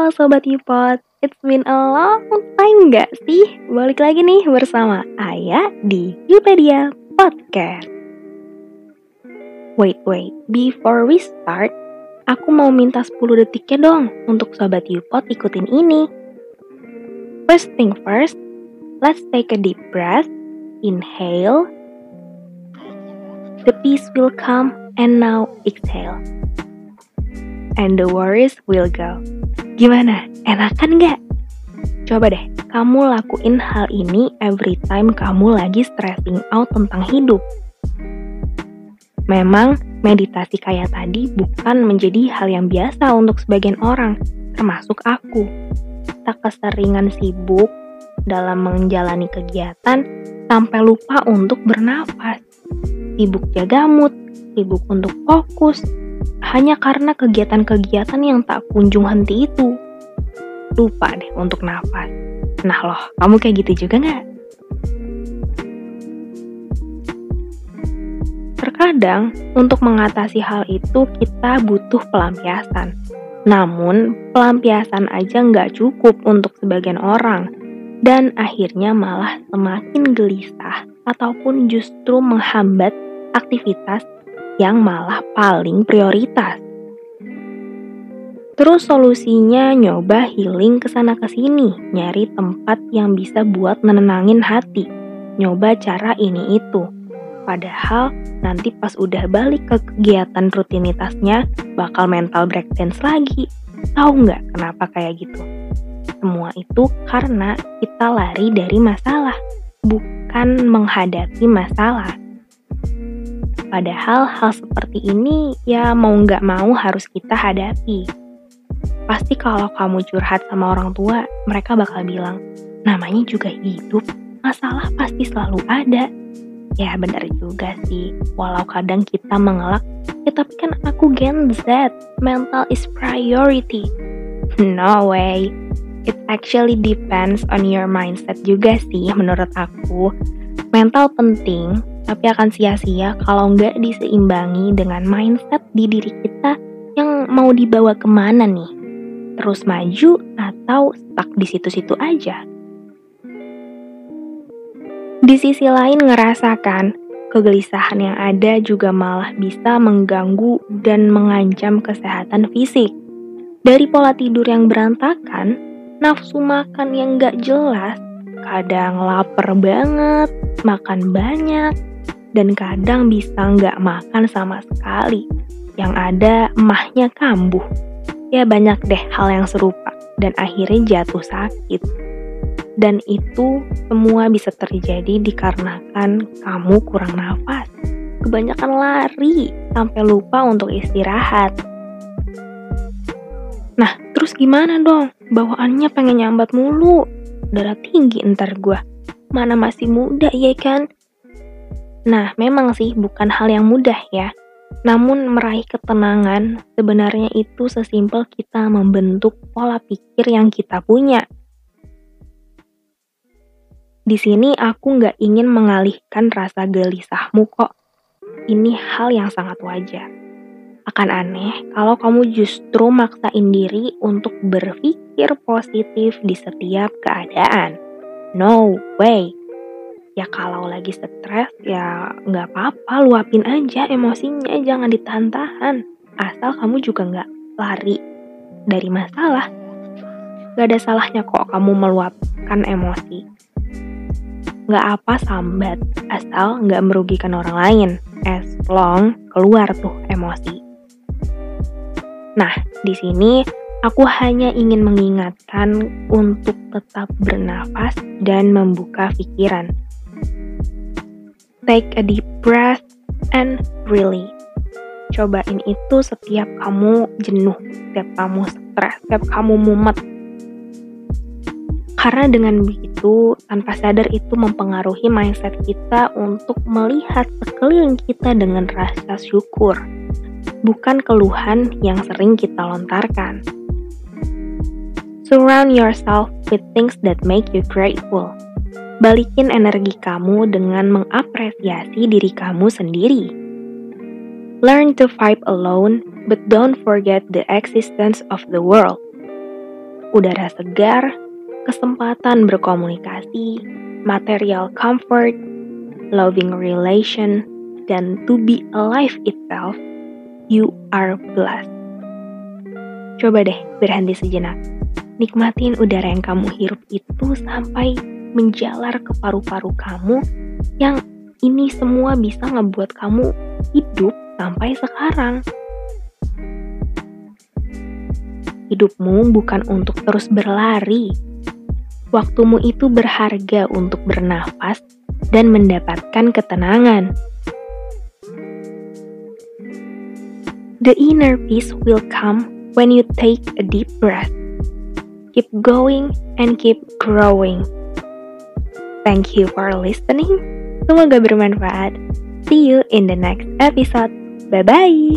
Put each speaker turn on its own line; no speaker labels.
Halo Sobat Yupot, it's been a long time gak sih? Balik lagi nih bersama Ayah di Yupedia Podcast. Wait, wait, before we start, aku mau minta 10 detiknya dong untuk Sobat Yupot ikutin ini. First thing first, let's take a deep breath, inhale, the peace will come, and now exhale and the worries will go. Gimana? Enakan nggak? Coba deh, kamu lakuin hal ini every time kamu lagi stressing out tentang hidup. Memang, meditasi kayak tadi bukan menjadi hal yang biasa untuk sebagian orang, termasuk aku. Tak keseringan sibuk dalam menjalani kegiatan sampai lupa untuk bernafas. Sibuk jaga mood, sibuk untuk fokus, hanya karena kegiatan-kegiatan yang tak kunjung henti itu. Lupa deh untuk nafas. Nah loh, kamu kayak gitu juga nggak? Terkadang, untuk mengatasi hal itu kita butuh pelampiasan. Namun, pelampiasan aja nggak cukup untuk sebagian orang, dan akhirnya malah semakin gelisah ataupun justru menghambat aktivitas yang malah paling prioritas. Terus solusinya nyoba healing ke sana ke sini, nyari tempat yang bisa buat menenangin hati. Nyoba cara ini itu. Padahal nanti pas udah balik ke kegiatan rutinitasnya bakal mental breakdance lagi. Tahu nggak kenapa kayak gitu? Semua itu karena kita lari dari masalah, bukan menghadapi masalah. Padahal hal seperti ini ya mau nggak mau harus kita hadapi. Pasti kalau kamu curhat sama orang tua, mereka bakal bilang, namanya juga hidup, masalah pasti selalu ada. Ya benar juga sih, walau kadang kita mengelak, ya tapi kan aku Gen Z, mental is priority. No way, it actually depends on your mindset juga sih menurut aku. Mental penting, tapi akan sia-sia kalau nggak diseimbangi dengan mindset di diri kita yang mau dibawa ke mana nih? Terus maju atau stuck di situ-situ aja? Di sisi lain ngerasakan kegelisahan yang ada juga malah bisa mengganggu dan mengancam kesehatan fisik. Dari pola tidur yang berantakan, nafsu makan yang gak jelas, kadang lapar banget, makan banyak, dan kadang bisa nggak makan sama sekali. Yang ada emahnya kambuh. Ya banyak deh hal yang serupa dan akhirnya jatuh sakit. Dan itu semua bisa terjadi dikarenakan kamu kurang nafas. Kebanyakan lari sampai lupa untuk istirahat. Nah, terus gimana dong? Bawaannya pengen nyambat mulu. Darah tinggi ntar gue. Mana masih muda ya kan? Nah, memang sih bukan hal yang mudah ya. Namun meraih ketenangan sebenarnya itu sesimpel kita membentuk pola pikir yang kita punya. Di sini aku nggak ingin mengalihkan rasa gelisahmu kok. Ini hal yang sangat wajar. Akan aneh kalau kamu justru maksain diri untuk berpikir positif di setiap keadaan. No way. Ya kalau lagi stres ya nggak apa-apa luapin aja emosinya jangan ditahan-tahan. Asal kamu juga nggak lari dari masalah. Nggak ada salahnya kok kamu meluapkan emosi. Nggak apa sambat asal nggak merugikan orang lain as long keluar tuh emosi. Nah di sini Aku hanya ingin mengingatkan untuk tetap bernafas dan membuka pikiran take a deep breath and really. Cobain itu setiap kamu jenuh, setiap kamu stres, setiap kamu mumet. Karena dengan begitu, tanpa sadar itu mempengaruhi mindset kita untuk melihat sekeliling kita dengan rasa syukur, bukan keluhan yang sering kita lontarkan. Surround yourself with things that make you grateful balikin energi kamu dengan mengapresiasi diri kamu sendiri. Learn to fight alone, but don't forget the existence of the world. udara segar, kesempatan berkomunikasi, material comfort, loving relation, dan to be alive itself, you are blessed. Coba deh berhenti sejenak. Nikmatin udara yang kamu hirup itu sampai menjalar ke paru-paru kamu yang ini semua bisa ngebuat kamu hidup sampai sekarang. Hidupmu bukan untuk terus berlari. Waktumu itu berharga untuk bernafas dan mendapatkan ketenangan. The inner peace will come when you take a deep breath. Keep going and keep growing. Thank you for listening. Semoga bermanfaat. See you in the next episode. Bye bye.